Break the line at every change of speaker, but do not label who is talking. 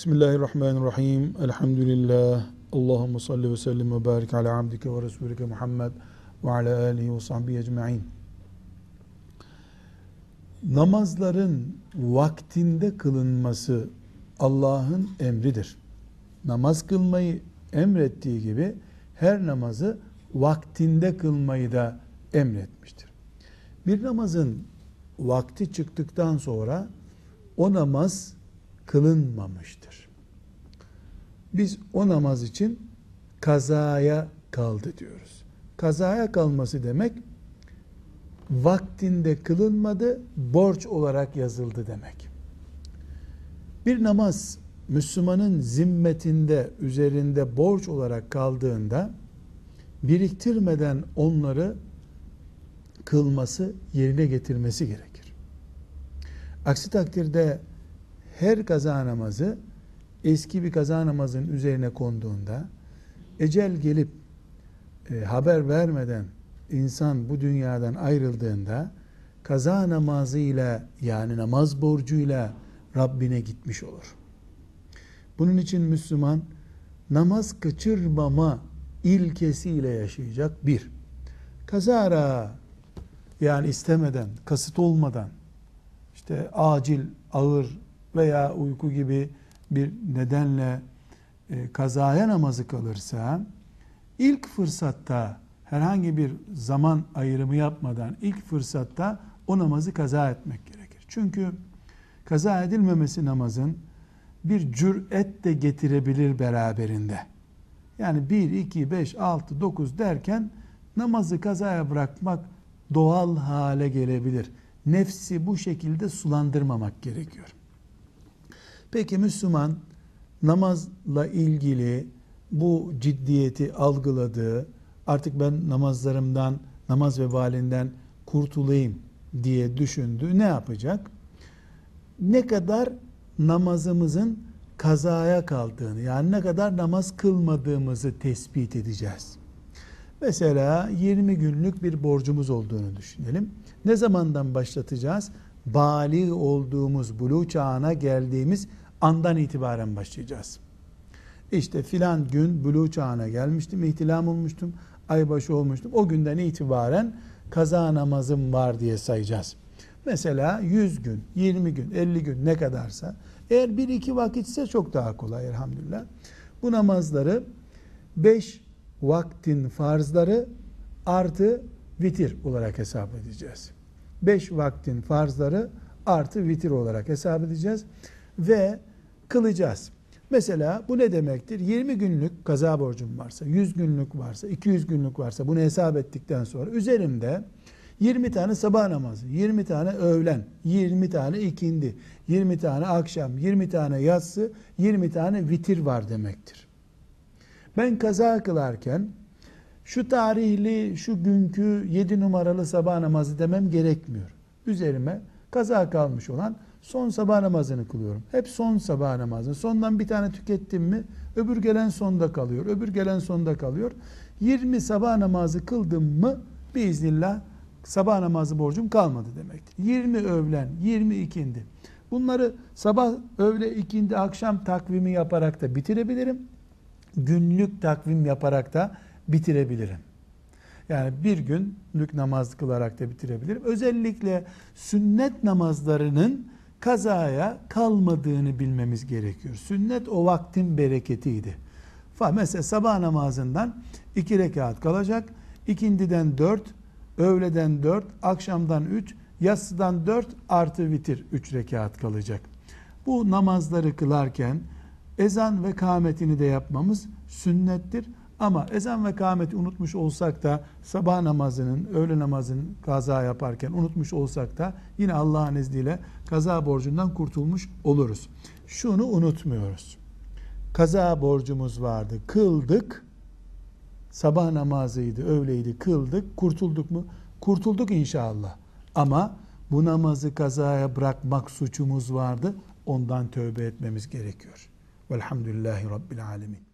Bismillahirrahmanirrahim. Elhamdülillah. Allahümme salli ve sellim ve barik ala abdike ve resulike Muhammed ve ala alihi ve sahbihi ecma'in. Namazların vaktinde kılınması Allah'ın emridir. Namaz kılmayı emrettiği gibi her namazı vaktinde kılmayı da emretmiştir. Bir namazın vakti çıktıktan sonra o namaz kılınmamıştır. Biz o namaz için kazaya kaldı diyoruz. Kazaya kalması demek vaktinde kılınmadı, borç olarak yazıldı demek. Bir namaz Müslümanın zimmetinde, üzerinde borç olarak kaldığında biriktirmeden onları kılması, yerine getirmesi gerekir. Aksi takdirde her kaza namazı eski bir kaza namazın üzerine konduğunda ecel gelip e, haber vermeden insan bu dünyadan ayrıldığında kaza namazıyla yani namaz borcuyla Rabbine gitmiş olur. Bunun için Müslüman namaz kaçırmama ilkesiyle yaşayacak. Bir, kazara yani istemeden, kasıt olmadan işte acil, ağır veya uyku gibi bir nedenle e, kazaya namazı kalırsa ilk fırsatta herhangi bir zaman ayrımı yapmadan ilk fırsatta o namazı kaza etmek gerekir. Çünkü kaza edilmemesi namazın bir cüret de getirebilir beraberinde. Yani 1, 2, 5, 6, 9 derken namazı kazaya bırakmak doğal hale gelebilir. Nefsi bu şekilde sulandırmamak gerekiyor. Peki Müslüman namazla ilgili bu ciddiyeti algıladığı, artık ben namazlarımdan, namaz vebalinden kurtulayım diye düşündü. Ne yapacak? Ne kadar namazımızın kazaya kaldığını, yani ne kadar namaz kılmadığımızı tespit edeceğiz. Mesela 20 günlük bir borcumuz olduğunu düşünelim. Ne zamandan başlatacağız? Bali olduğumuz, bulu çağına geldiğimiz andan itibaren başlayacağız. İşte filan gün bulu çağına gelmiştim, ihtilam olmuştum, aybaşı olmuştum. O günden itibaren kaza namazım var diye sayacağız. Mesela 100 gün, 20 gün, 50 gün ne kadarsa eğer bir iki vakitse çok daha kolay elhamdülillah. Bu namazları 5 vaktin farzları artı vitir olarak hesap edeceğiz. 5 vaktin farzları artı vitir olarak hesap edeceğiz. Ve kılacağız. Mesela bu ne demektir? 20 günlük kaza borcum varsa, 100 günlük varsa, 200 günlük varsa bunu hesap ettikten sonra üzerimde 20 tane sabah namazı, 20 tane öğlen, 20 tane ikindi, 20 tane akşam, 20 tane yatsı, 20 tane vitir var demektir. Ben kaza kılarken şu tarihli, şu günkü 7 numaralı sabah namazı demem gerekmiyor. Üzerime kaza kalmış olan son sabah namazını kılıyorum. Hep son sabah namazını. Sondan bir tane tükettim mi öbür gelen sonda kalıyor. Öbür gelen sonda kalıyor. 20 sabah namazı kıldım mı biiznillah sabah namazı borcum kalmadı demektir. 20 öğlen, 20 ikindi. Bunları sabah, öğle, ikindi, akşam takvimi yaparak da bitirebilirim. Günlük takvim yaparak da bitirebilirim. Yani bir günlük namaz kılarak da bitirebilirim. Özellikle sünnet namazlarının kazaya kalmadığını bilmemiz gerekiyor. Sünnet o vaktin bereketiydi. Mesela sabah namazından iki rekat kalacak. İkindiden dört, öğleden dört, akşamdan üç, yatsıdan dört artı vitir üç rekat kalacak. Bu namazları kılarken ezan ve kâmetini de yapmamız sünnettir. Ama ezan ve kâmeti unutmuş olsak da sabah namazının, öğle namazının kaza yaparken unutmuş olsak da yine Allah'ın izniyle kaza borcundan kurtulmuş oluruz. Şunu unutmuyoruz. Kaza borcumuz vardı, kıldık. Sabah namazıydı, öğleydi, kıldık. Kurtulduk mu? Kurtulduk inşallah. Ama bu namazı kazaya bırakmak suçumuz vardı. Ondan tövbe etmemiz gerekiyor. Velhamdülillahi Rabbil Alemin.